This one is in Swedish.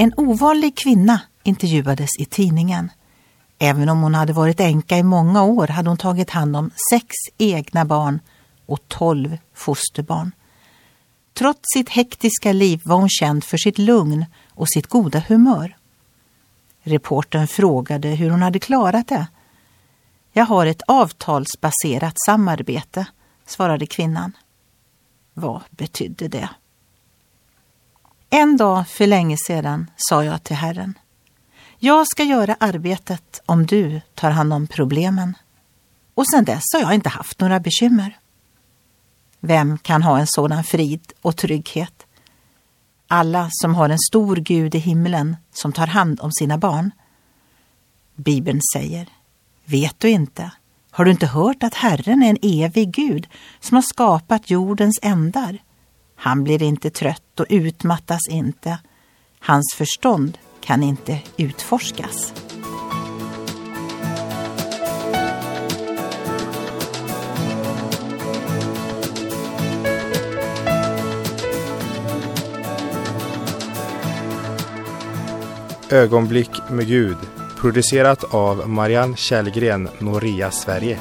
En ovanlig kvinna intervjuades i tidningen. Även om hon hade varit änka i många år hade hon tagit hand om sex egna barn och tolv fosterbarn. Trots sitt hektiska liv var hon känd för sitt lugn och sitt goda humör. Reporten frågade hur hon hade klarat det. Jag har ett avtalsbaserat samarbete, svarade kvinnan. Vad betydde det? En dag för länge sedan sa jag till Herren. Jag ska göra arbetet om du tar hand om problemen. Och sedan dess har jag inte haft några bekymmer. Vem kan ha en sådan frid och trygghet? Alla som har en stor Gud i himlen som tar hand om sina barn. Bibeln säger, vet du inte? Har du inte hört att Herren är en evig Gud som har skapat jordens ändar? Han blir inte trött och utmattas inte. Hans förstånd kan inte utforskas. Ögonblick med Gud producerat av Marianne Källgren, Noria Sverige.